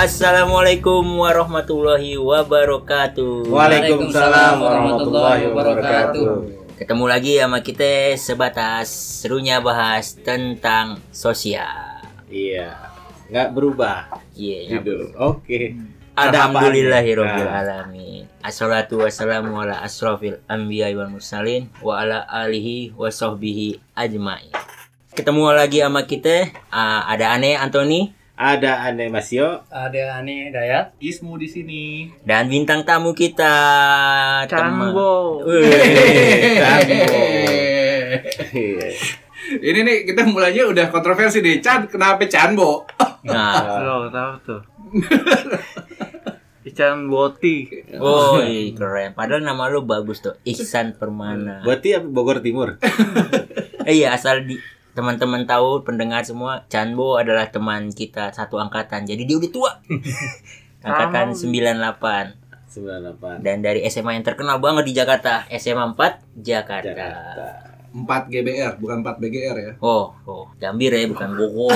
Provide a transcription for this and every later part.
Assalamualaikum warahmatullahi wabarakatuh. Waalaikumsalam warahmatullahi wabarakatuh. Ketemu lagi sama kita sebatas serunya bahas tentang sosial. Iya, nggak berubah Iya. judul. Oke. Alhamdulillahirabbil Nah, alamin. Assalatu wassalamu ala asrofil anbiya wal mursalin wa ala alihi wa sahbihi ajmain. Ketemu lagi sama kita ah, ada Ane Antoni Ada Ane Masio. Ada Ani Dayat. Ismu di sini. dan bintang tamu kita. Iya. Ini nih kita mulainya udah kontroversi nih. Chan, kenapa Chanbo? Nah, Lo tahu tuh. Ikan boti. oh keren. Padahal nama lu bagus tuh, Ihsan Permana. Berarti apa, Bogor Timur. Eh, iya asal di teman-teman tahu pendengar semua Chanbo adalah teman kita satu angkatan jadi dia udah tua angkatan 98 98. dan dari SMA yang terkenal banget di Jakarta SMA 4 Jakarta, Jakarta. 4 GBR, bukan 4 BGR ya. oh oh Gambir ya bukan Bogor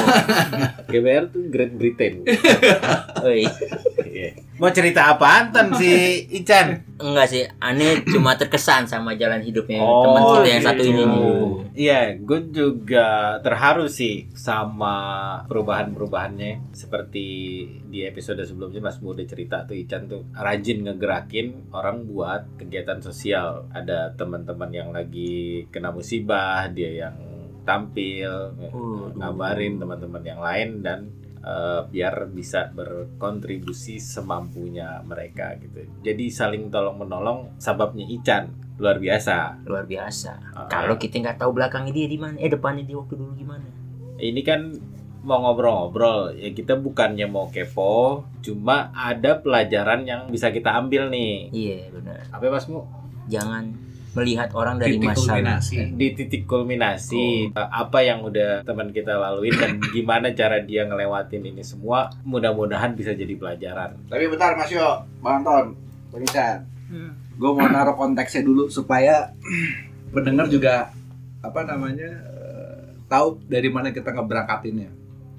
GBR tuh Great Britain. Oi. Mau cerita apaan Tan si Ican? enggak sih aneh cuma terkesan sama jalan hidupnya Oh, teman kita yang satu ini gitu. Iya, gue juga terharu sih sama perubahan-perubahannya. Seperti di episode sebelumnya Mas Bu udah cerita tuh Ican tuh rajin ngegerakin orang buat kegiatan sosial. Ada teman-teman yang lagi kena musibah, dia yang tampil, Uh, ngabarin teman-teman yang lain dan eh, biar bisa berkontribusi semampunya mereka gitu. Jadi saling tolong menolong sababnya Ican. Luar biasa. luar biasa. Ah. kalau kita nggak tahu belakangnya dia di mana eh depannya dia waktu dulu gimana. Ini kan mau ngobrol-ngobrol. Ya kita bukannya mau kepo cuma ada pelajaran yang bisa kita ambil nih. Iya benar. Apa masmu jangan melihat orang dari Titik masalah kulminasi. di titik kulminasi eh, apa yang udah teman kita laluin dan gimana cara dia ngelewatin ini semua mudah-mudahan bisa jadi pelajaran Tapi bentar Mas Yo, Bang Anton, Bang Ican. Gue mau naruh konteksnya dulu supaya pendengar juga apa namanya eh, tahu dari mana kita ngeberangkatinnya.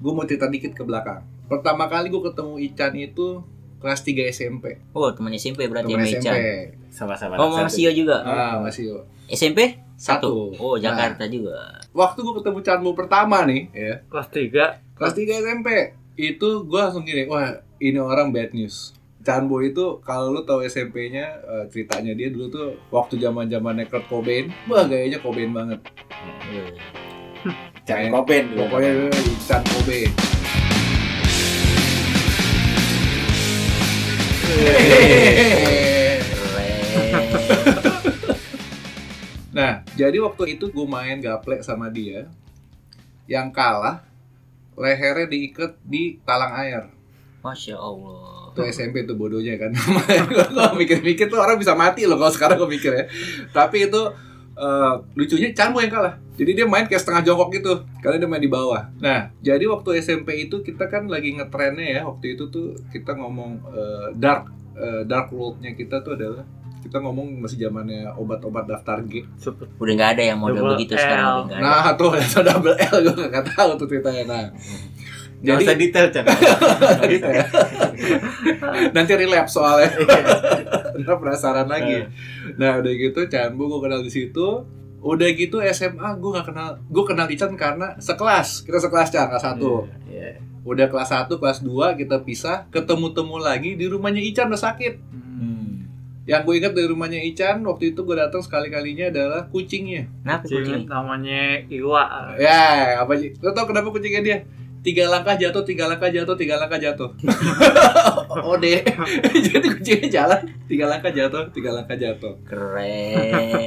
Gue mau cerita dikit ke belakang. Pertama kali gue ketemu Ican itu kelas 3 SMP. oh teman SMP berarti Temen Mecan SMP. sama-sama oh anak Mas satu. Sio juga Ah, Mas Yo. SMP Satu. satu oh Jakarta juga Waktu gue ketemu Canmu pertama nih, ya. Kelas 3. Kelas 3 SMP itu gue langsung gini, wah ini orang bad news. Chanbo itu kalau lu tahu SMP-nya eh, ceritanya dia dulu tuh waktu zaman zamannya Kurt Cobain, wah gayanya Cobain banget. Jangan kopen dulu. Pokoknya Chan Cobain. Nah, jadi waktu itu gue main gaplek sama dia, yang kalah lehernya diikat di talang air. Masya Allah Tuh SMP tuh bodohnya kan. Kalau mikir-mikir tuh orang bisa mati loh kalau sekarang gue mikir ya. Tapi itu eh, lucunya Chanmo yang kalah. Jadi dia main kayak setengah jongkok gitu karena dia main di bawah. Nah, jadi waktu SMP itu kita kan lagi ngetrennya ya. Waktu itu tuh kita ngomong eh, dark eh, dark world-nya kita tuh adalah kita ngomong masih zamannya obat-obat daftar G. Udah nggak ada yang model Double begitu L. sekarang udah nggak ada Nah, tuh ada double L gue gak tahu tuh ceritanya. Nah, Gak usah detail Chan. gitu ya. Nanti relapse soalnya. Ntar penasaran lagi. Nah udah gitu Chanbu gue kenal di situ. Udah gitu SMA gue gak kenal. Gue kenal Ican karena sekelas. Kita sekelas Chan kelas satu. Iya. Udah kelas 1, kelas 2 kita pisah. Ketemu-temu lagi di rumahnya Ican udah sakit. Hmm. Yang gue ingat dari rumahnya Ican waktu itu gue datang sekali kalinya adalah kucingnya. Kucing kucing namanya Iwa. Ya apa sih? Lo tau kenapa kucingnya dia? Tiga langkah jatuh, tiga langkah jatuh, tiga langkah jatuh. Ode. Jadi kucingnya jalan, tiga langkah jatuh, tiga langkah jatuh. keren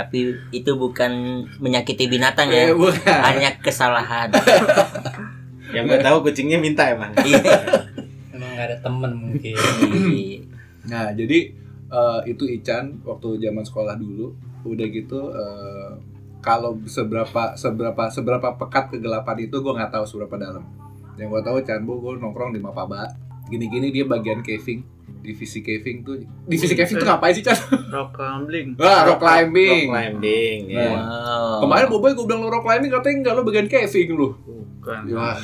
tapi itu bukan menyakiti binatang Eh, ya bukan. hanya kesalahan Yang gue tahu kucingnya minta emang. Iya. Emang gak ada temen mungkin. Nah, jadi eh, itu Ican waktu zaman sekolah dulu. Udah gitu eh, kalau seberapa seberapa seberapa pekat kegelapan itu gue nggak tahu seberapa dalam. Yang gue tahu Chanbo gue nongkrong di Mapaba. Gini-gini dia bagian caving. Divisi caving tuh divisi caving tuh ngapain sih Chan? Rock climbing. Wah, rock climbing. Rock climbing. ya. Nah. wow Kemarin Boboy gue bilang lo rock climbing katanya enggak lo bagian caving lu. Bukan. Wah,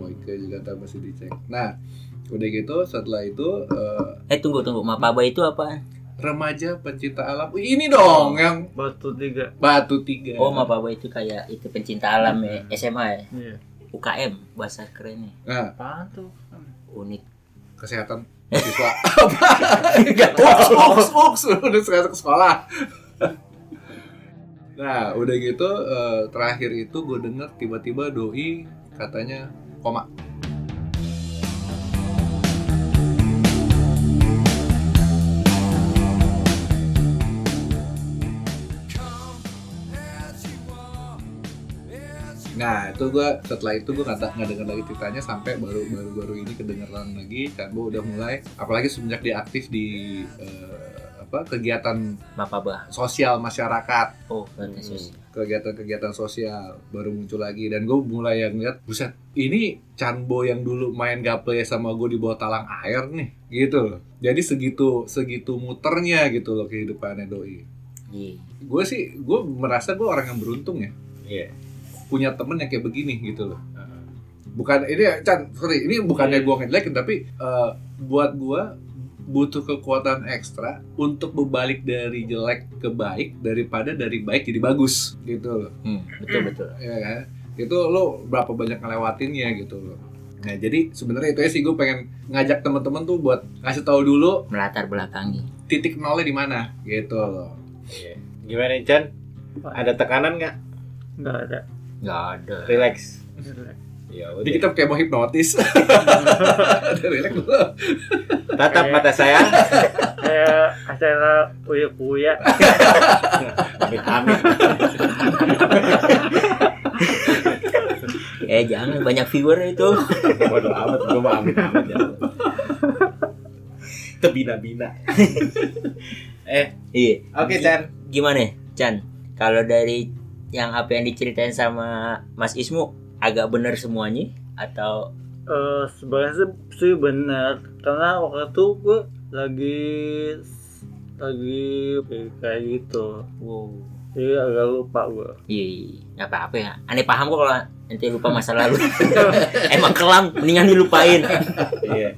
Boyke juga tak mesti dicek nah udah gitu setelah itu eh, Eh tunggu tunggu, Mapaba itu apa? Remaja pencinta alam ini dong yang Batu tiga. batu tiga Oh Mapaba itu kayak itu pencinta alam ya, SMA ya, Iya. UKM bahasa kerennya, nah Apaan tuh? unik. kesehatan siswa Uks, uks, uks. udah sekarang ke sekolah nah udah gitu eh, terakhir itu gue denger tiba-tiba doi katanya koma Nah itu gue setelah itu gue nggak nggak dengar lagi ceritanya sampai baru baru baru ini kedengeran lagi kan gue udah mulai apalagi semenjak dia aktif di eh, apa kegiatan Mapaba. sosial masyarakat Oh, kegiatan sosial. kegiatan-kegiatan sosial baru muncul lagi dan gue mulai yang lihat buset ini Chanbo yang dulu main gaple sama gue di bawah talang air nih gitu loh jadi segitu segitu muternya gitu loh kehidupannya doi Iya. gue sih gue merasa gue orang yang beruntung ya Iya. Punya temen yang kayak begini gitu loh bukan ini Chan sorry ini bukannya gue ngejelekin tapi eh, buat gue butuh kekuatan ekstra untuk berbalik dari jelek ke baik daripada dari baik jadi bagus gitu loh Hmm, betul betul. ya kan itu lo berapa banyak ngelewatinnya gitu loh nah jadi sebenarnya itu sih gue pengen ngajak teman-teman tuh buat ngasih tahu dulu Melatar belakangi. titik nolnya di mana gitu loh Iya. Gimana Chan? Ada tekanan nggak? Enggak ada. Nggak ada. Relax. Ya jadi kita kayak mau hipnotis Ada relax dulu. Tatap mata saya. Kayak acara uya-uya. Amit amit. Eh jangan banyak viewer itu. Bodoh amat gue mah amit amit ya. Tebina-bina. eh, Iya. oke Chan. Gimana, Chan? Kalau dari yang apa yang diceritain sama Mas Ismu agak benar semuanya atau Eh sebenarnya sih- sih benar karena waktu itu gue lagi lagi kayak gitu wow. jadi agak lupa gue Iya, iya. nggak apa-apa ya. Aneh paham kok kalau nanti lupa masa lalu. Emang kelam, mendingan dilupain. Iya.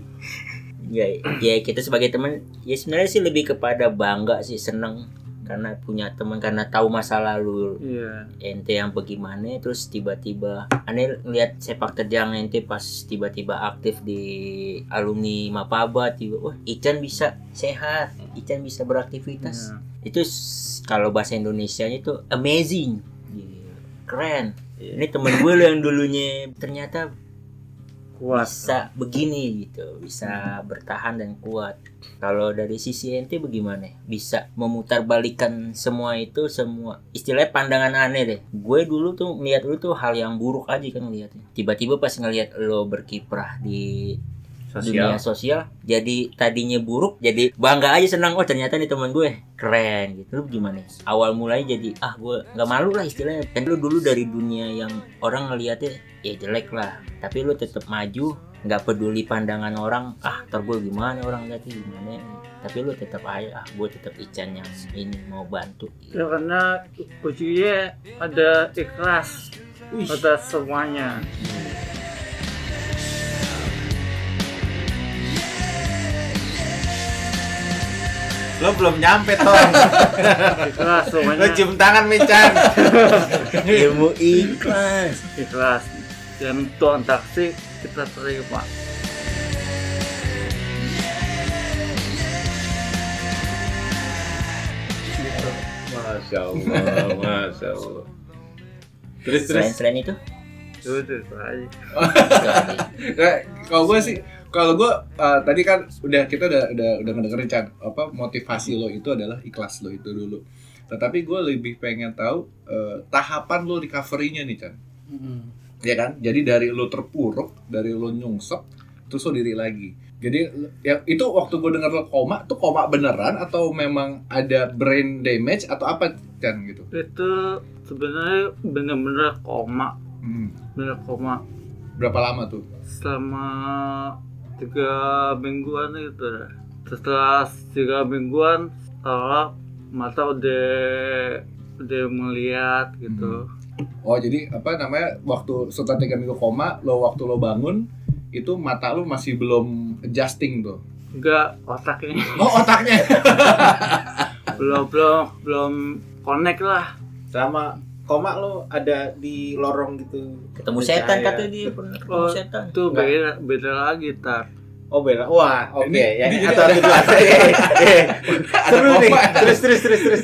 ya, ya kita sebagai teman, ya sebenarnya sih lebih kepada bangga sih, seneng karena punya teman karena tahu masa lalu. Iya. Ente yang bagaimana terus tiba-tiba aneh lihat sepak terjang ente pas tiba-tiba aktif di alumni Mapaba tiba wah Ican bisa sehat Ican bisa beraktivitas. Iya. itu kalau bahasa Indonesianya itu amazing. Keren. Iya. ini temen gue yang dulunya ternyata kuat. Bisa begini gitu bisa bertahan dan kuat. Kalau dari sisi ente bagaimana? Bisa memutarbalikkan semua itu semua istilahnya pandangan aneh deh. Gue dulu tuh ngeliat lu tuh hal yang buruk aja kan ngeliatnya. Tiba-tiba pas ngeliat lo berkiprah di dunia sosial jadi tadinya buruk jadi bangga aja senang oh ternyata nih teman gue keren gitu. Lu gimana? Awal mulai jadi ah gue nggak malu lah istilahnya. Kan lu dulu dari dunia yang orang ngeliatnya ya jelek lah tapi lu tetap maju nggak peduli pandangan orang ah ntar gue gimana orang lihatnya gimana? Tapi lu tetap aja ah gue tetap Ican yang ini mau bantu. Ya karena kuncinya ada ikhlas pada semuanya Lo belum nyampe Ton. ikhlas Lo semuanya cium tangan Chan. ilmu ikhlas ikhlas dan tuan taksi kita terima Masya Allah, Masya Allah. Terus terus. selain selain itu itu itu aja kalau gue sih kalau gue uh, tadi kan udah kita udah udah udah ngedengerin Chan apa motivasi lo itu adalah ikhlas lo itu dulu. Tetapi gue lebih pengen tahu uh, tahapan lo recovery-nya nih Chan. Ya kan? Jadi dari lo terpuruk dari lo nyungsep terus lo diri lagi. Jadi ya itu waktu gue denger lo koma tuh koma beneran atau memang ada brain damage atau apa Chan gitu? Itu sebenarnya benar-benar koma. Hmm. benar koma. Berapa lama tuh? Selama tiga mingguan itu dah. setelah tiga mingguan setelah mata udah udah melihat gitu Oh jadi apa namanya waktu setelah tiga minggu koma lo waktu lo bangun itu mata lo masih belum adjusting tuh. enggak otaknya Oh otaknya. belum belum belum connect lah Sama koma lo ada di lorong gitu. ketemu Percaya. setan katanya dia pernah ketemu Oh. setan itu Enggak. beda beda lagi tar Oh bela. Wah, oke Ini- ya. ini jadi Atau. Eh, eh. Ada Seru nih. koma. Terus terus terus terus.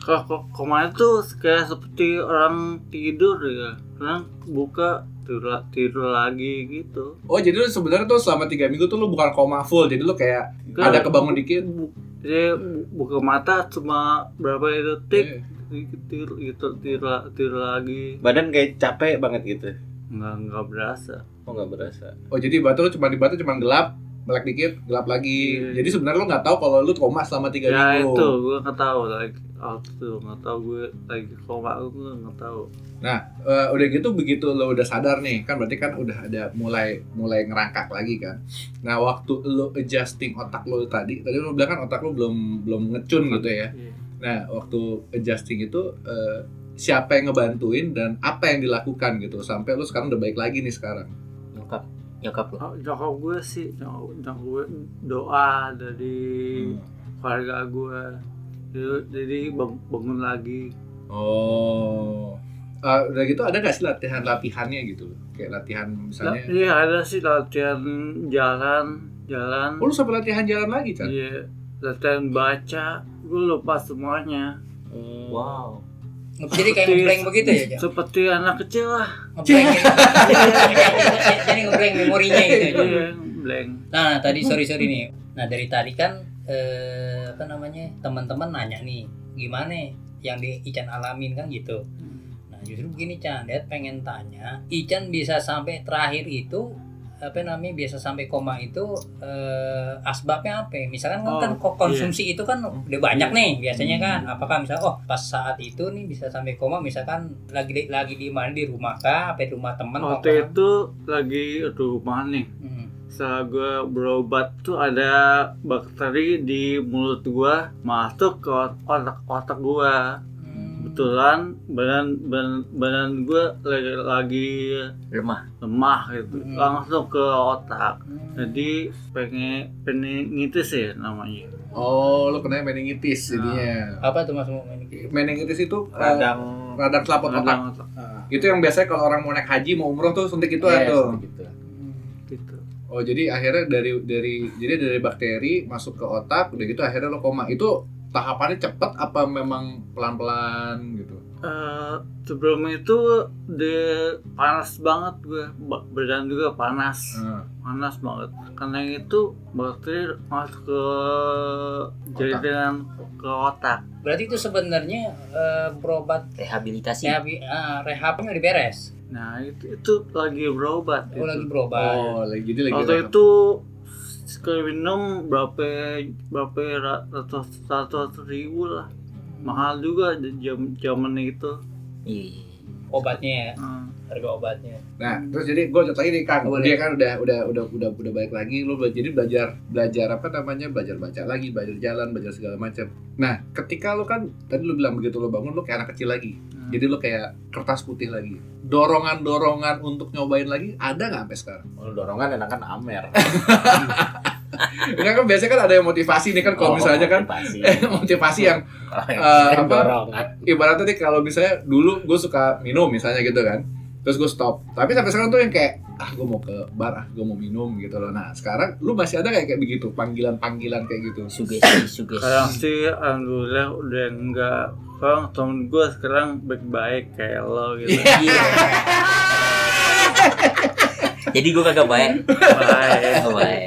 kalau ko- koma itu kayak seperti orang tidur ya orang buka tidur, tidur lagi gitu Oh jadi lo sebenarnya tuh selama tiga minggu tuh lo bukan koma full jadi lo kayak Enggak. ada kebangun dikit. Bu- jadi bu- buka mata cuma berapa detik Eh. Tidur gitu tidur, tidur lagi Badan kayak capek banget gitu. nggak nggak berasa Oh nggak berasa. Oh jadi batu lo cuma di batu cuma gelap melek dikit gelap lagi. Iya. Jadi sebenarnya lo nggak tahu kalau lo koma selama tiga ya minggu. itu gue nggak tahu lagi waktu itu nggak tahu gue lagi koma gue nggak tahu Nah, eh, udah gitu begitu lo udah sadar nih, kan berarti kan udah ada mulai mulai ngerangkak lagi kan. Nah, waktu lo adjusting otak lo tadi, tadi lo bilang kan otak lo belum belum ngecun gitu ya. Iya. Nah, waktu adjusting itu eh, siapa yang ngebantuin dan apa yang dilakukan gitu sampai lo sekarang udah baik lagi nih sekarang. nyokap nyokap lo Oh, nyokap gue sih nyokap, gue doa dari keluarga gue jadi, jadi bang- bangun lagi Oh. Eh, udah gitu ada gak sih latihan-latihannya gitu loh? Kayak latihan misalnya. iya ada sih latihan jalan jalan Oh, lu sampai latihan jalan lagi, kan? iya latihan baca gue lupa semuanya wow Jadi kayak ngeblank begitu ya, Cak? seperti anak kecil lah Ngeblank. Jadi ngeblank memorinya gitu ya. iya blank Nah, tadi sorry sorry nih. Nah dari tadi kan eh, apa namanya teman-teman nanya nih gimana yang di Ican alamin kan gitu. Nah justru begini Chan, dia pengen tanya, Ican bisa sampai terakhir itu apa namanya biasa sampai koma itu eh, asbabnya apa? Misalkan kan, Oh, kan kok konsumsi itu kan udah banyak nih biasanya kan. Apakah misalnya oh pas saat itu nih bisa sampai koma misalkan lagi lagi di mana di rumah kah? Apa di rumah teman? waktu kongkolan? itu lagi di rumah nih Hmm. setelah gue berobat tuh ada bakteri di mulut gue masuk ke otak otak gue Hmm. Kebetulan badan badan, badan gue lagi, lagi lemah lemah gitu Hmm. langsung ke otak Hmm. jadi pengen meningitis ya namanya Oh, lo kena meningitis jadinya. apa tuh mas main Meningitis itu eh, Radang radang selaput otak. Otak Itu yang biasanya kalau orang mau naik haji mau umroh tuh suntik itu Yes, tuh. gitu. gitu Oh jadi akhirnya dari dari jadi dari bakteri masuk ke otak udah gitu akhirnya lo koma itu tahapannya cepet apa memang pelan pelan gitu? Eh, sebelum itu de panas banget gue Ba- badan juga panas Nah, panas banget karena itu bakteri masuk ke jaringan ke otak Berarti itu sebenarnya eh, berobat rehabilitasi rehab, ah, rehabnya udah beres. nah itu itu lagi berobat Oh itu. lagi berobat. oh lagi jadi lagi. waktu itu sekali minum berapa berapa ra- ratus ratus ribu lah. Mahal juga jam zaman itu. Iya Obatnya ya, Hmm. harga obatnya. Nah terus jadi gue contoh lagi nih Kang, Oh, boleh. dia kan udah udah udah udah udah balik lagi lo jadi belajar belajar apa namanya belajar baca lagi belajar jalan belajar segala macam. Nah ketika lo kan tadi lo bilang begitu lo bangun lo kayak anak kecil lagi. Hmm. Jadi lo kayak kertas putih lagi. Dorongan-dorongan untuk nyobain lagi ada nggak sampai sekarang? Oh, dorongan enakan Amer. Ini kan biasanya kan ada yang motivasi nih kan kalau Oh, misalnya kan motivasi. motivasi yang eh, yang apa? dorongan. ibaratnya nih kalau misalnya dulu gue suka minum misalnya gitu kan terus gue stop. Tapi sampai sekarang tuh yang kayak ah gue mau ke bar ah gue mau minum gitu loh. Nah sekarang lu masih ada kayak kayak begitu panggilan panggilan kayak gitu? Sugesti sugesti. Sekarang sih alhamdulillah udah enggak. Sekarang temen gue sekarang baik-baik kayak lo gitu. Iya. jadi gue kagak baik? Baik. Oh, baik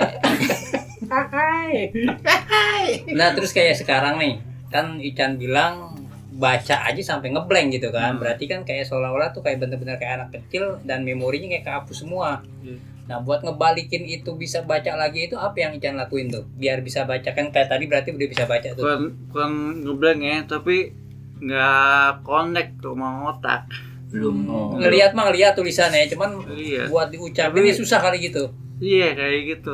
Nah terus kayak sekarang nih, kan Ican bilang baca aja sampai ngeblank gitu kan. Hmm. Berarti kan kayak seolah-olah tuh kayak bener-bener kayak anak kecil dan memorinya kayak kehapus semua. Hmm. Nah buat ngebalikin itu bisa baca lagi itu apa yang Ican lakuin tuh? Biar bisa baca kan kayak tadi berarti udah bisa baca tuh. bukan bukan ngeblank ya tapi nggak connect sama otak belum Oh. Ngelihat mah ngelihat tulisannya, cuman iya buat diucapinnya Tapi- susah kali gitu. iya kayak gitu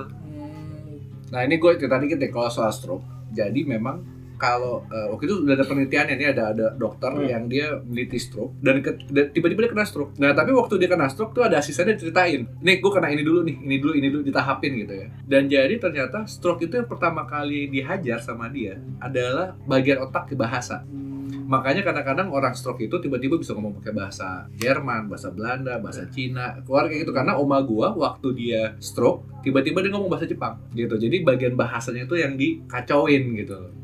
nah ini gue cerita dikit deh kalau soal stroke jadi memang kalau eh, waktu itu udah ada penelitiannya nih ada ada dokter Hmm. yang dia meneliti stroke dan ke- dan tiba-tiba dia kena stroke. Nah tapi waktu dia kena stroke tuh ada asistennya ceritain, nih gue kena ini dulu nih, ini dulu, ini dulu ditahapin gitu ya. Dan jadi ternyata stroke itu yang pertama kali dihajar sama dia adalah bagian otak bahasa. Makanya kadang-kadang orang stroke itu tiba-tiba bisa ngomong pakai bahasa Jerman, bahasa Belanda, bahasa Cina, keluar kayak gitu karena oma gua waktu dia stroke tiba-tiba dia ngomong bahasa Jepang gitu. Jadi bagian bahasanya itu yang dikacauin gitu.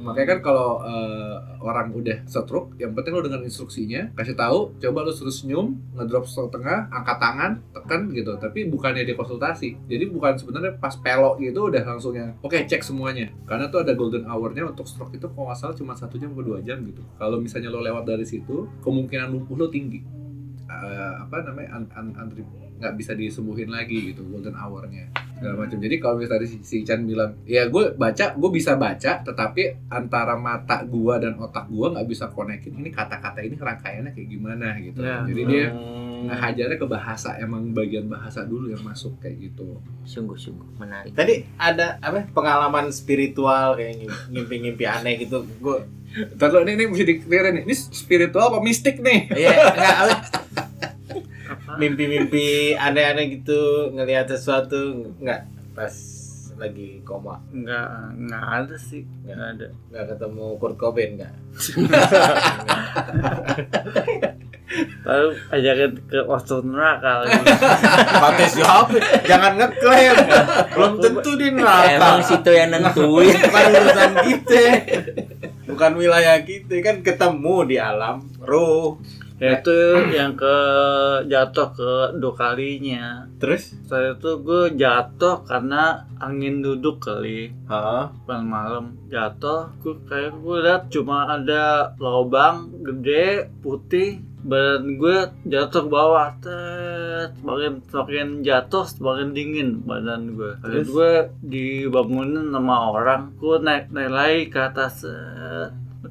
Makanya kan kalau eh, orang udah stroke, yang penting lo dengan instruksinya, kasih tahu, coba lo suruh senyum, ngedrop setengah, angkat tangan, tekan gitu. Tapi bukannya dia konsultasi. Jadi bukan sebenarnya pas pelok gitu udah langsung yang, oke cek semuanya. Karena tuh ada golden hour-nya untuk stroke itu kalau nggak cuma satu jam atau dua jam gitu. Kalau misalnya lo lewat dari situ, kemungkinan lumpuh lo tinggi. Eh, apa namanya un, un, un- nggak bisa disembuhin lagi gitu golden hour-nya segala macam. Jadi kalau misalnya si, si Chan bilang, ya gue baca, gue bisa baca, tetapi antara mata gua dan otak gua nggak bisa konekin ini kata-kata ini rangkaiannya kayak gimana gitu. Ya. Jadi dia Hmm. ngajarnya ke bahasa, emang bagian bahasa dulu yang masuk kayak gitu. Sungguh-sungguh menarik. Tadi ada apa pengalaman spiritual kayak ngim- ngimpi-ngimpi aneh gitu. Gue Ntar lo, ini, ini mesti dikelirin nih, ini spiritual apa mistik nih? Iya, enggak? Mimpi-mimpi aneh-aneh gitu ngelihat sesuatu enggak pas lagi koma. Enggak, enggak ada sih. Enggak ada. nggak ketemu Kurt Cobain nggak? Lalu ajakin ke masuk neraka lagi. pakai siapa? Jangan ngeklaim. Belum tentu di neraka. Emang situ yang nentuin. bukan urusan kita. Bukan wilayah kita. Kan ketemu di alam ruh ya itu yang ke jatuh ke dua kalinya. terus Saya itu gue jatuh karena angin duduk kali. Hah? Malam jatuh, gue kayak gue liat cuma ada lubang gede putih badan gue jatuh ke bawah tet semakin semakin jatuh semakin dingin badan gue Terus gue dibangunin sama orang gue naik naik lagi ke atas.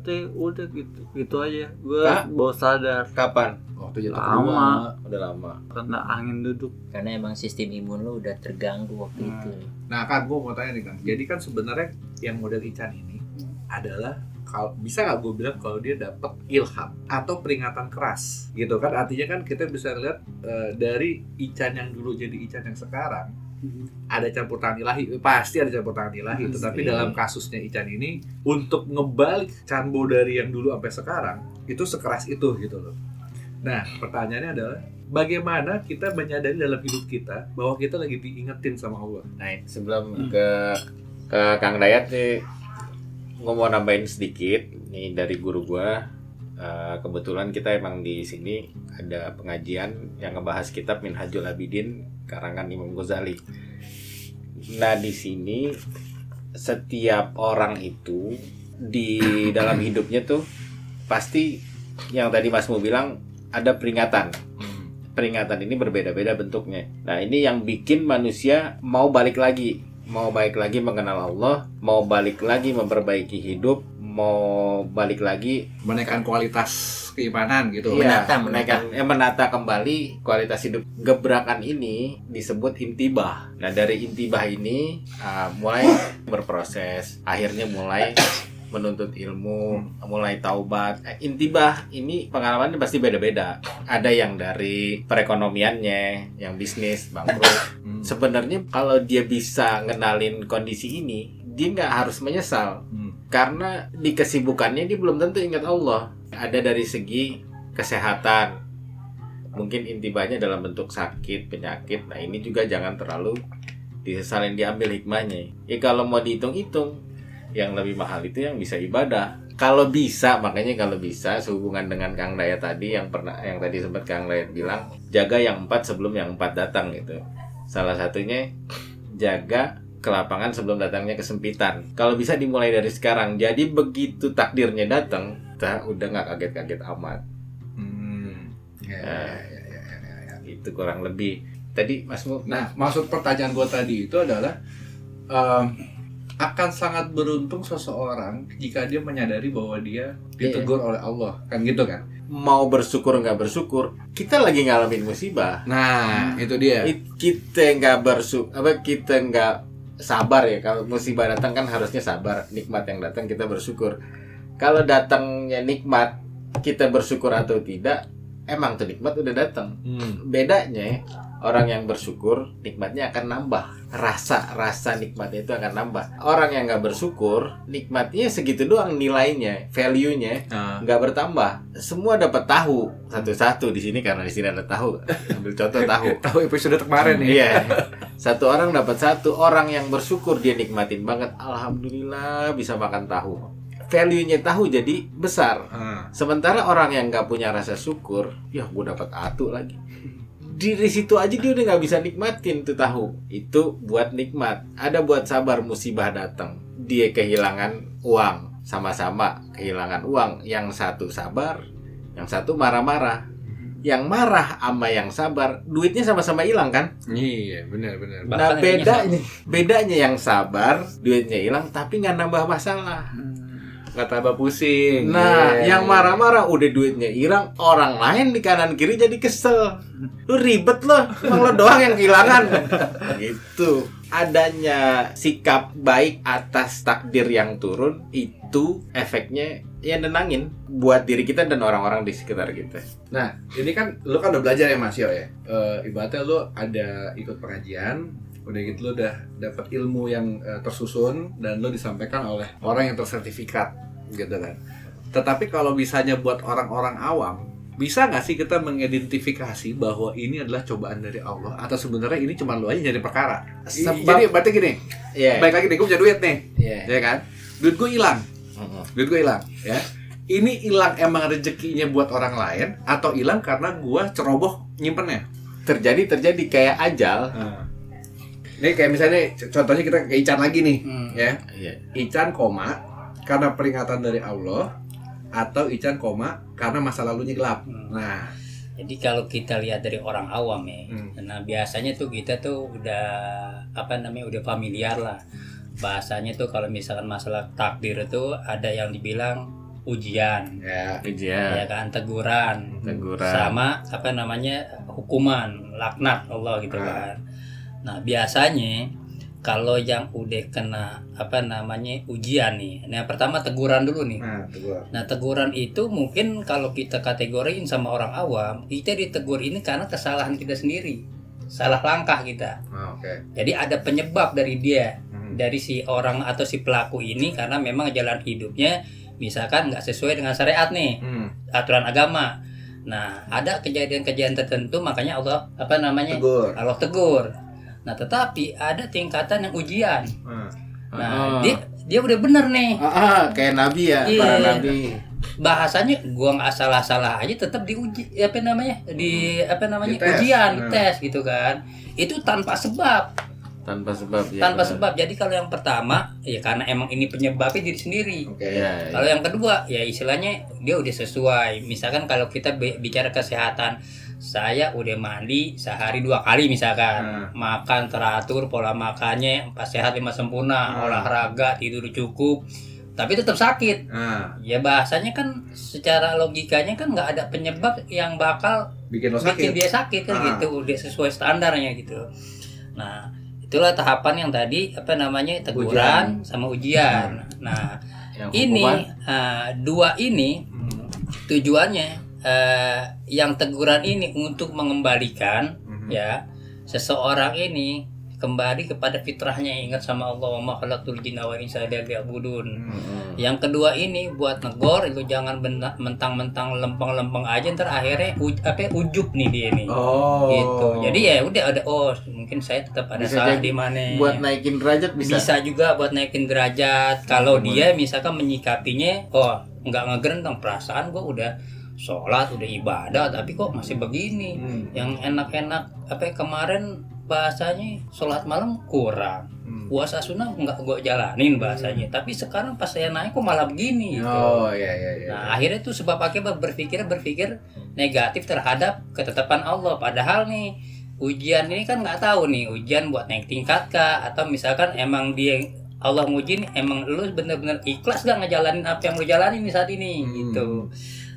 Berarti udah gitu gitu aja gue bawa sadar kapan Waktu jatuh Lama. kedua. udah lama karena angin duduk Karena emang sistem imun lo udah terganggu waktu Hmm. itu. Nah kan gue mau tanya nih kan, jadi kan sebenarnya yang model Ican ini adalah kalau bisa nggak gue bilang kalau dia dapat ilham atau peringatan keras gitu kan artinya kan kita bisa lihat eh, dari Ican yang dulu jadi Ican yang sekarang ada campur tangan ilahi pasti ada campur tangan ilahi Pasti. tetapi dalam kasusnya Ican ini untuk ngebalik Canbo dari yang dulu sampai sekarang itu sekeras itu gitu loh nah pertanyaannya adalah bagaimana kita menyadari dalam hidup kita bahwa kita lagi diingetin sama Allah Nah, sebelum ke ke Kang Dayat nih, gue mau nambahin sedikit nih dari guru gua. Eh, kebetulan kita emang di sini ada pengajian yang ngebahas kitab Minhajul Abidin karangan Imam Ghazali. Nah, di sini setiap orang itu di dalam hidupnya tuh pasti yang tadi Mas Mu bilang ada peringatan peringatan ini berbeda-beda bentuknya. Nah, ini yang bikin manusia mau balik lagi, mau balik lagi mengenal Allah, mau balik lagi memperbaiki hidup, mau balik lagi menaikkan kualitas keimanan gitu. iya, menata, menaikkan eh, menata kembali kualitas hidup. Gebrakan ini disebut intibah. Nah, dari intibah ini ah, mulai berproses, akhirnya mulai menuntut ilmu, mulai taubat. Eh, intibah ini pengalamannya pasti beda-beda. Ada yang dari perekonomiannya, yang bisnis, bangkrut. Hmm. Sebenarnya kalau dia bisa ngenalin kondisi ini, dia nggak harus menyesal Hmm. Karena di kesibukannya dia belum tentu ingat Allah. Ada dari segi kesehatan, mungkin intibahnya dalam bentuk sakit, penyakit. Nah ini juga jangan terlalu disesalin diambil hikmahnya. Ya kalau mau dihitung-hitung, yang lebih mahal itu yang bisa ibadah. Kalau bisa, makanya kalau bisa sehubungan dengan Kang Dayat tadi yang pernah yang tadi sempat Kang Dayat bilang, jaga yang empat sebelum yang empat datang gitu. Salah satunya jaga kelapangan sebelum datangnya kesempitan. Kalau bisa dimulai dari sekarang. Jadi begitu takdirnya datang, kita udah nggak kaget-kaget amat. Hmm. Ya, Nah. ya, ya, ya, ya, ya. Itu kurang lebih. Tadi Mas Mu, Nah, maksud pertanyaan gue tadi itu adalah em, akan sangat beruntung seseorang jika dia menyadari bahwa dia ditegur oleh Allah, kan gitu kan? mau bersyukur nggak bersyukur, kita lagi ngalamin musibah. Nah, itu dia. It- kita nggak bersyukur, apa kita nggak sabar ya. Kalau musibah datang kan harusnya sabar nikmat yang datang kita bersyukur. Kalau datangnya nikmat kita bersyukur atau tidak emang tuh nikmat udah datang. Hmm. bedanya orang yang bersyukur nikmatnya akan nambah. Rasa rasa nikmatnya itu akan nambah. Orang yang nggak bersyukur nikmatnya segitu doang nilainya value nya Nah, nggak bertambah. Semua dapat tahu. Satu-satu di sini karena di sini ada tahu. Ambil contoh tahu. Tahu episode kemarin nih. Iya. Satu orang dapat satu, orang yang bersyukur dia nikmatin banget. Alhamdulillah bisa makan tahu. Value-nya tahu jadi besar. Ah. Sementara orang yang nggak punya rasa syukur, ya gue dapat atu lagi. Di situ aja dia udah nggak bisa nikmatin tuh tahu. Itu buat nikmat. Ada buat sabar musibah datang. Dia kehilangan uang, sama-sama kehilangan uang. Yang satu sabar, yang satu marah-marah. Yang marah sama yang sabar, duitnya sama-sama hilang kan? Iya, benar benar. Nah bedanya bedanya yang sabar duitnya hilang tapi nggak nambah masalah. Nggak tambah pusing. Nah Iya, yang iya. marah-marah udah duitnya hilang orang lain di kanan kiri jadi kesel. Lu ribet loh, emang lo doang yang kehilangan. gitu. Adanya sikap baik atas takdir yang turun itu efeknya ya nenangin buat diri kita dan orang-orang di sekitar kita. Nah, ini kan lu kan udah belajar ya Mas Yo ya. Eh, ibaratnya lu ada ikut pengajian, udah gitu lu udah dapat ilmu yang eh, tersusun dan lu disampaikan oleh orang yang tersertifikat gitu kan. Tetapi kalau misalnya buat orang-orang awam, bisa nggak sih kita mengidentifikasi bahwa ini adalah cobaan dari Allah atau sebenarnya ini cuma lu aja nyari perkara? Sebab- Jadi berarti gini, Iya. baik lagi nih gue punya duit nih, Iya. ya kan? Duit gue hilang. Duit gue hilang ya ini hilang emang rezekinya buat orang lain atau hilang karena gua ceroboh nyimpennya Terjadi terjadi kayak ajal. ini kayak misalnya contohnya kita ke Ican lagi nih Hmm. ya Iya. Ican koma karena peringatan dari Allah atau Ican koma karena masa lalunya gelap Hmm. nah Jadi kalau kita lihat dari orang awam ya, Hmm. nah biasanya tuh kita tuh udah apa namanya udah familiar lah. Bahasanya tuh kalau misalkan masalah takdir itu ada yang dibilang ujian, ya Ujian. ya kan teguran, Teguran. sama apa namanya hukuman, laknat Allah gitu Ah. kan. Nah biasanya kalau yang udah kena apa namanya ujian nih, nah yang pertama teguran dulu nih. nah gua Nah teguran itu mungkin kalau kita kategoriin sama orang awam Kita ditegur ini karena kesalahan kita sendiri Salah langkah kita Ah, oke Jadi ada penyebab dari dia. Dari si orang atau si pelaku ini Karena memang jalan hidupnya Misalkan nggak sesuai dengan syariat nih Hmm. Aturan agama Nah ada kejadian-kejadian tertentu Makanya Allah apa namanya tegur Allah tegur Nah tetapi ada tingkatan yang ujian Hmm. Nah Ah. dia, dia udah bener nih Ah, ah, kayak nabi ya, Iya. para nabi. bahasanya gua nggak salah-salah aja tetap diuji apa namanya di apa namanya Dites. ujian Hmm. tes gitu kan itu tanpa sebab Tanpa sebab ya. tanpa benar. sebab jadi kalau yang pertama ya karena emang ini penyebabnya diri sendiri oke Iya. kalau yang kedua ya istilahnya dia udah sesuai misalkan kalau kita bi- bicara kesehatan saya udah mandi sehari dua kali misalkan Hmm. makan teratur pola makannya empat sehat lima sempurna Hmm. olahraga tidur cukup tapi tetap sakit nah Ya bahasanya kan secara logikanya kan nggak ada penyebab yang bakal bikin lo bikin sakit dia sakit kan Ah. gitu, udah sesuai standarnya gitu. Nah itulah tahapan yang tadi apa namanya teguran sama ujian. Nah Yang ini eh, dua ini Hmm. tujuannya eh, yang teguran ini untuk mengembalikan Mhm. ya seseorang ini kembali kepada fitrahnya ingat sama Allah wa ma khalaqtul jinna wal insa liya'budun. Mm-mm. Yang kedua ini buat negor itu jangan mentang-mentang lempeng-lempeng aja ntar akhirnya uj, apa ujub nih dia nih. oh Gitu. Jadi ya udah ada oh mungkin saya tetap ada Bisa salah di mana. buat naikin derajat bisa. bisa. juga buat naikin derajat. Kalau Hmm. dia misalkan menyikapinya oh nggak ngegerentang perasaan gua udah sholat udah ibadah tapi kok masih begini. Hmm. Yang enak-enak apa kemarin bahasanya sholat malam kurang. Hmm. puasa sunnah nggak gue jalanin bahasanya. Tapi sekarang pas saya naik kok malah begini gitu. oh iya iya iya nah akhirnya tuh sebab akibat berpikir berpikir negatif terhadap ketetapan Allah. Padahal nih ujian ini kan nggak tahu nih ujian buat naik tingkat kah? Atau misalkan emang dia Allah nguji nih, emang lu bener-bener ikhlas gak ngejalanin apa yang lu jalanin nih saat ini Hmm. gitu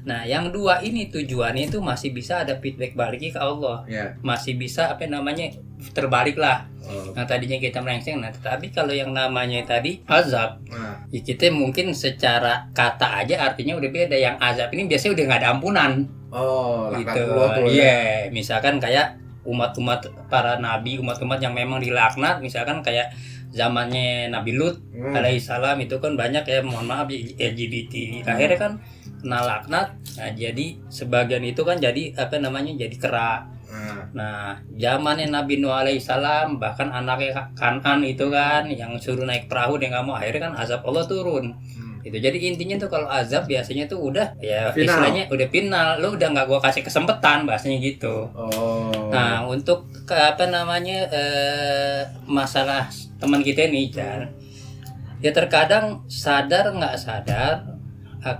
nah yang dua ini tujuannya itu masih bisa ada feedback balik ke Allah. Ya. Masih bisa apa namanya terbalik lah. Oh. nah tadinya kita melenceng nah tetapi kalau yang namanya tadi azab Nah, ya kita mungkin secara kata aja artinya udah beda. Yang azab ini biasanya udah nggak ada ampunan. Oh, gitu. ya. iya misalkan kayak umat-umat para nabi umat-umat yang memang dilaknat misalkan kayak zamannya Nabi Lut Hmm. alaihissalam itu kan banyak ya mohon maaf LGBT akhirnya kan kena laknat nah jadi sebagian itu kan jadi apa namanya jadi kera Nah, nah zamannya Nabi Nuh alaihissalam bahkan anaknya Kanan itu kan yang suruh naik perahu dia nggak mau akhirnya kan azab Allah turun hmm. itu jadi intinya tuh kalau azab biasanya tuh udah ya Final. istilahnya udah final lu udah nggak gua kasih kesempatan bahasanya gitu Oh. Nah, untuk ke apa namanya eh, masalah teman kita ini, Jan, ya terkadang sadar nggak sadar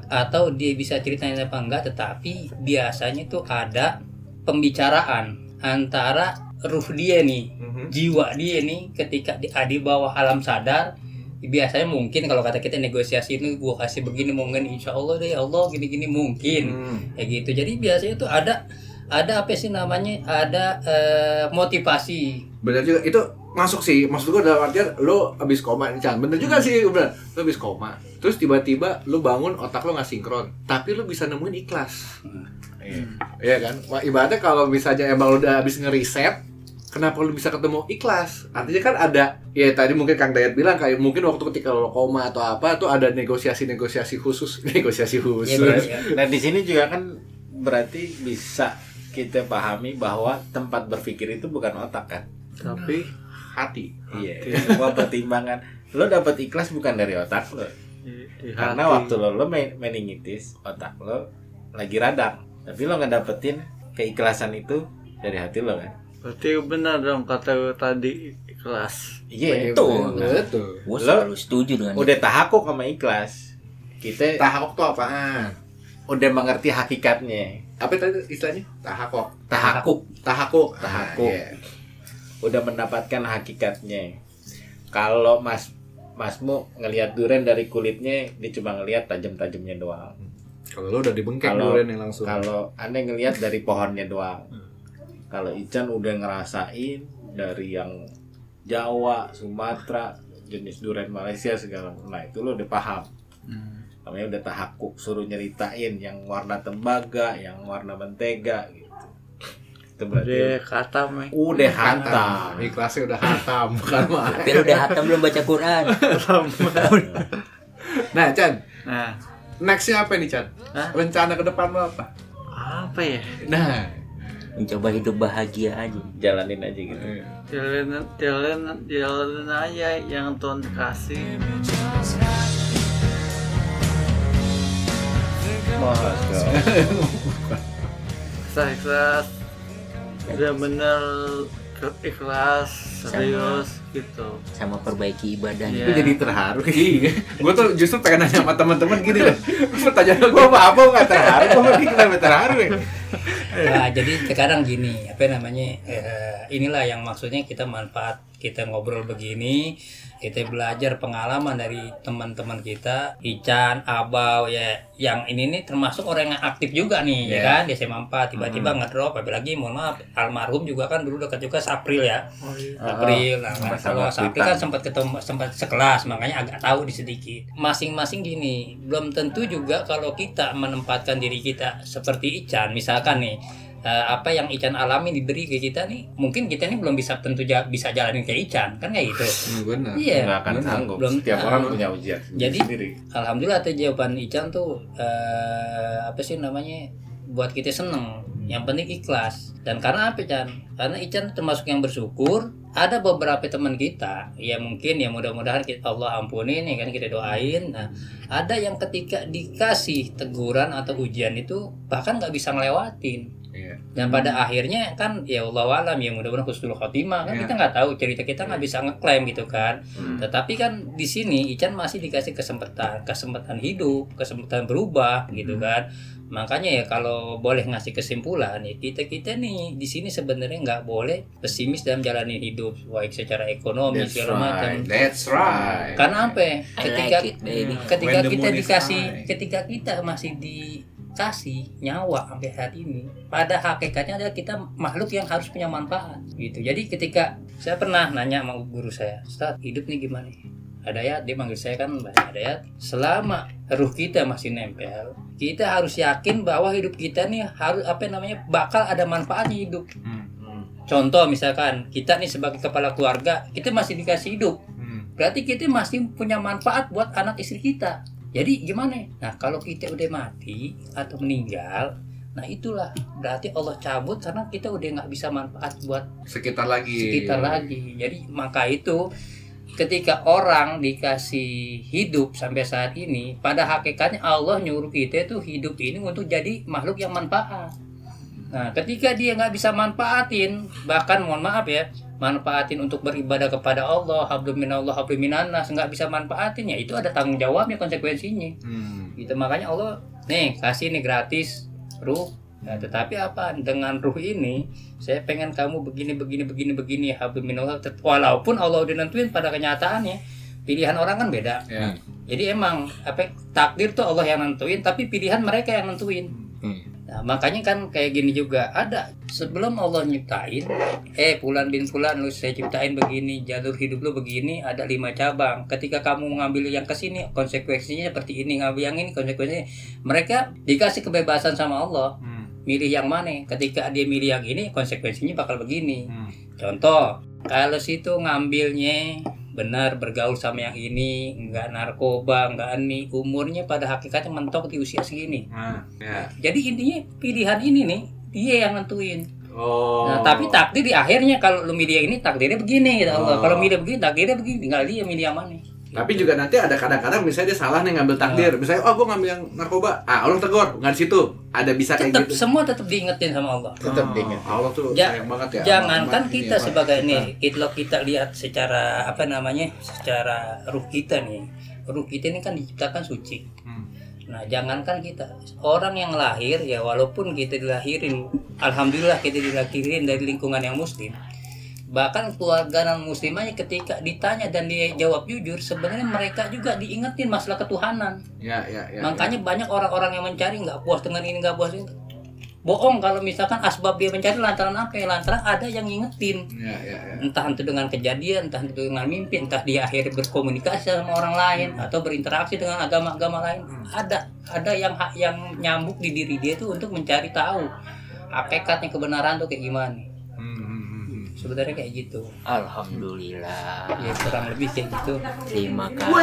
atau dia bisa ceritain apa enggak, tetapi biasanya tuh ada pembicaraan antara ruh dia nih, Mhm. jiwa dia nih ketika di, di bawah alam sadar. Biasanya mungkin kalau kata kita negosiasi ini gua kasih begini mungkin insya Allah deh ya Allah gini-gini mungkin. Hmm. kayak gitu. Jadi biasanya tuh ada ada apa sih namanya? Ada eh, motivasi. Bener juga. Itu masuk sih. Maksud gua dalam artian lo abis koma nih Chan. Bener juga sih bener. Lo abis koma terus tiba-tiba lo bangun otak lo nggak sinkron. Tapi lo bisa nemuin ikhlas. Iya. Iya kan? Wah, ibaratnya kalau misalnya emang lo udah abis ngeriset kenapa lo bisa ketemu ikhlas? Artinya kan ada ya tadi mungkin Kang Dayat bilang kayak mungkin waktu ketika lo koma atau apa tuh ada negosiasi-negosiasi khusus. Negosiasi khusus. Ya, ya. Nah di sini juga kan berarti bisa kita pahami bahwa tempat berpikir itu bukan otak kan. tapi hati Iya. Semua pertimbangan. Lo dapat ikhlas bukan dari otak lo. Di- di Karena hati. waktu lo lo main- meningitis otak lo lagi radang. Tapi lo nggak dapetin keikhlasan itu dari hati lo kan. berarti benar dong kata lu tadi ikhlas Iya itu. betul Gue Lo- selalu setuju dengan Udah tahakuk sama ikhlas. Kita tahakok tuh apaan udah mengerti hakikatnya. apa tadi istilahnya tahakok Tahakuk. tahakuk Tahakuk. Ah, iya. Udah mendapatkan hakikatnya. Kalau Mas Masmu ngelihat durian dari kulitnya, dia cuma ngelihat tajam-tajamnya doang. Kalau lo udah dibengkek Kalau- duluan yang langsung. Kalau Anda ngelihat dari pohonnya doang. Kalau Ican udah ngerasain dari yang Jawa, Sumatera, jenis durian Malaysia segala Nah, itu lo udah paham. Namanya udah tahakuk, suruh nyeritain yang warna tembaga, yang warna mentega gitu. Itu berarti Dia kata me. udah hantam. Ikhlasnya udah hatam, bukan mah. Tapi udah hatam belum baca Quran. Nah, Chan, Nah, nextnya apa nih, Chan? Hah? Rencana ke depan lo apa? apa ya? Nah, Mencoba hidup bahagia aja. Jalanin aja gitu. Jalanin, jalanin, jalanin aja yang Tuhan kasih. Mas, Ikhlas, ikhlas. Udah bener ke- ikhlas, serius gitu. Sama perbaiki ibadahnya. Iya. gue jadi terharu. gue tuh justru pengen nanya sama teman-teman gini loh. Pertanyaan gue Gua apa apa nggak terharu, gua mah kenapa terharu ya? Nah, jadi sekarang gini, apa namanya? eh, inilah yang maksudnya kita manfaat kita ngobrol begini, kita belajar pengalaman dari teman-teman kita, Ican, Abau ya, yang ini nih termasuk orang yang aktif juga nih, ya Iya. kan? Di SMA 4 tiba-tiba ngedrop, apalagi mohon maaf, almarhum juga kan dulu dekat juga Sapril ya. Oh iya. April, nah, kalau Kuitan. kan sempat ketemu sempat sekelas, makanya agak tahu di sedikit. Masing-masing gini, belum tentu juga kalau kita menempatkan diri kita seperti Ican, misalkan nih, eh, apa yang Ican alami diberi ke kita nih, mungkin kita nih belum bisa tentu ja- bisa jalanin kayak Ican, kan kayak gitu. Benar. Iya. Nggak akan benar. sanggup. Belum Setiap tahu. orang punya ujian Jadi, sendiri. Alhamdulillah tuh jawaban Ican tuh eh, apa sih namanya buat kita seneng. Yang penting ikhlas. Dan karena apa Chan? Karena Ican termasuk yang bersyukur. Ada beberapa teman kita ya mungkin ya mudah-mudahan kita Allah ampunin ya kan kita doain. Nah ada yang ketika dikasih teguran atau ujian itu bahkan nggak bisa ngelewatin. Iya. Dan pada akhirnya kan ya Allah alam ya mudah-mudahan husnul khotimah kan Iya. kita nggak tahu cerita kita nggak bisa ngeklaim gitu kan. Hmm. Tetapi kan di sini Ican masih dikasih kesempatan, kesempatan hidup, kesempatan berubah gitu kan. Makanya ya kalau boleh ngasih kesimpulan ya kita kita nih di sini sebenarnya nggak boleh pesimis dalam jalani hidup baik secara ekonomi That's segala macam. right. That's right. Karena apa? ya? Ketika like it, baby. ketika When kita dikasih high. ketika kita masih di kasih nyawa sampai saat ini pada hakikatnya adalah kita makhluk yang harus punya manfaat gitu. Jadi ketika saya pernah nanya sama guru saya Ustaz hidup nih gimana ada ya dia manggil saya kan ada ya selama ruh kita masih nempel kita harus yakin bahwa hidup kita nih harus apa namanya bakal ada manfaatnya hidup. Hmm. contoh misalkan kita nih sebagai kepala keluarga kita masih dikasih hidup. Hmm. berarti kita masih punya manfaat buat anak istri kita jadi gimana? Nah kalau kita udah mati atau meninggal nah itulah berarti Allah cabut karena kita udah nggak bisa manfaat buat Sekitar lagi. sekitar lagi. Jadi maka itu ketika orang dikasih hidup sampai saat ini pada hakikatnya Allah nyuruh kita itu hidup ini untuk jadi makhluk yang manfaat nah ketika dia nggak bisa manfaatin bahkan mohon maaf ya manfaatin untuk beribadah kepada Allah hablum minallah hablum minannas nggak bisa manfaatin ya itu ada tanggung jawabnya konsekuensinya Hmm. gitu makanya Allah nih kasih nih gratis ruh Nah, tetapi apa dengan ruh ini saya pengen kamu begini begini begini begini hablum minallah walaupun Allah udah nentuin pada kenyataannya pilihan orang kan beda Ya. jadi emang apa takdir tuh Allah yang nentuin tapi pilihan mereka yang nentuin Hmm. Nah, makanya kan kayak gini juga ada. Sebelum Allah nyiptain eh Fulan bin Fulan lu saya ciptain begini jalur hidup lu begini ada lima cabang. Ketika kamu mengambil yang ke sini konsekuensinya seperti ini ngambil yang ini konsekuensinya. Mereka dikasih kebebasan sama Allah. Hmm. milih yang mana? Ketika dia milih yang ini konsekuensinya bakal begini. Hmm. contoh kalau situ ngambilnya benar bergaul sama yang ini nggak narkoba nggak ini umurnya pada hakikatnya mentok di usia segini Nah, ya. jadi intinya pilihan ini nih dia yang nentuin. Oh. Nah, tapi takdir di akhirnya kalau lu milih ini takdirnya begini gitu Allah. Oh. Kalau milih begini takdirnya begini, tinggal dia milih yang mana. Tapi juga nanti ada kadang-kadang misalnya dia salah nih ngambil takdir. Misalnya, oh gue ngambil yang narkoba. Ah, Allah tegur. Nggak di situ. Ada bisa kayak Tetap gitu. semua tetap diingetin sama Allah. Tetap Oh, diingat. Allah tuh Ja- sayang banget ya. Jangankan sama- kita ini apa. sebagai nih, kalau kita lihat secara apa namanya, secara ruh kita nih, ruh kita ini kan diciptakan suci. Hmm. Nah, jangankan kita orang yang lahir ya walaupun kita dilahirin, alhamdulillah kita dilahirin dari lingkungan yang muslim. Bahkan keluarga non muslimanya ketika ditanya dan dia jawab jujur, sebenarnya mereka juga diingetin masalah ketuhanan. Ya, ya, ya. Makanya banyak orang-orang yang mencari nggak puas dengan ini nggak puas ini. Bohong kalau misalkan asbab dia mencari lantaran apa ya? Lantaran ada yang ngingetin Ya, ya, ya. entah itu dengan kejadian, entah itu dengan mimpi, entah dia akhirnya berkomunikasi sama orang lain atau berinteraksi dengan agama-agama lain. Ada ada yang yang nyambuk di diri dia itu untuk mencari tahu hakikatnya kebenaran tuh kayak gimana. Sebenarnya kayak gitu. Alhamdulillah. Ya kurang lebih kayak gitu. Terima kasih.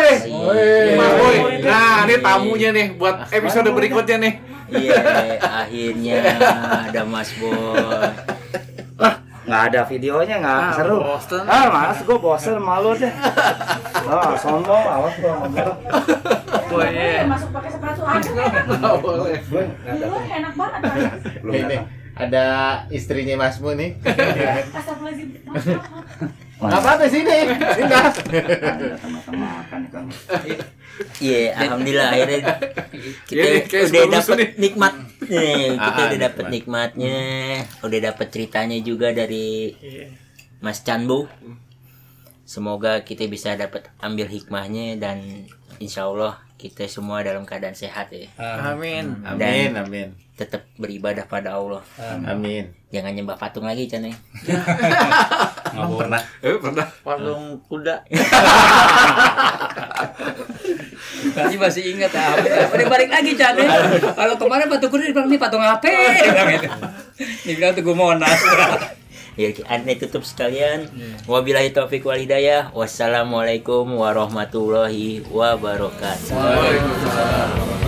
Mas Boy. Nah, ini tamunya nih buat episode berikutnya nih. Iya, akhirnya ada Mas Boy. nggak ada videonya nggak Ah, seru bosen. ah mas gue bosen malu deh ah sombong awas gue ngomong iya. masuk pakai sepatu aja Nggak boleh. gue enak banget kan belum Ini ada istrinya Masmu nih. astagfirullahaladzim Nggak apa-apa sini. Pindah. sama-sama makan kan Iya, alhamdulillah akhirnya kita Iya nih, udah dapat nih. nikmat. Nih, kita Ah, udah dapat nikmat. nikmatnya, udah dapat ceritanya juga dari Mas Chanbu. Semoga kita bisa dapat ambil hikmahnya dan insya Allah kita semua dalam keadaan sehat ya. Amin. Amin, amin. Tetap beribadah pada Allah. Amin. Jangan nyembah patung lagi, Chan ya. nggak pernah Eh, pernah. Patung kuda. Tadi masih ingat ah. Udah balik lagi Chan ya. Kalau kemarin patung kuda dibilang ini patung apa? Bilang. Dibilang tugu Monas. Ya, anda tutup sekalian. Wabillahi taufiq wal hidayah. Wassalamualaikum warahmatullahi wabarakatuh. Waalaikumsalam.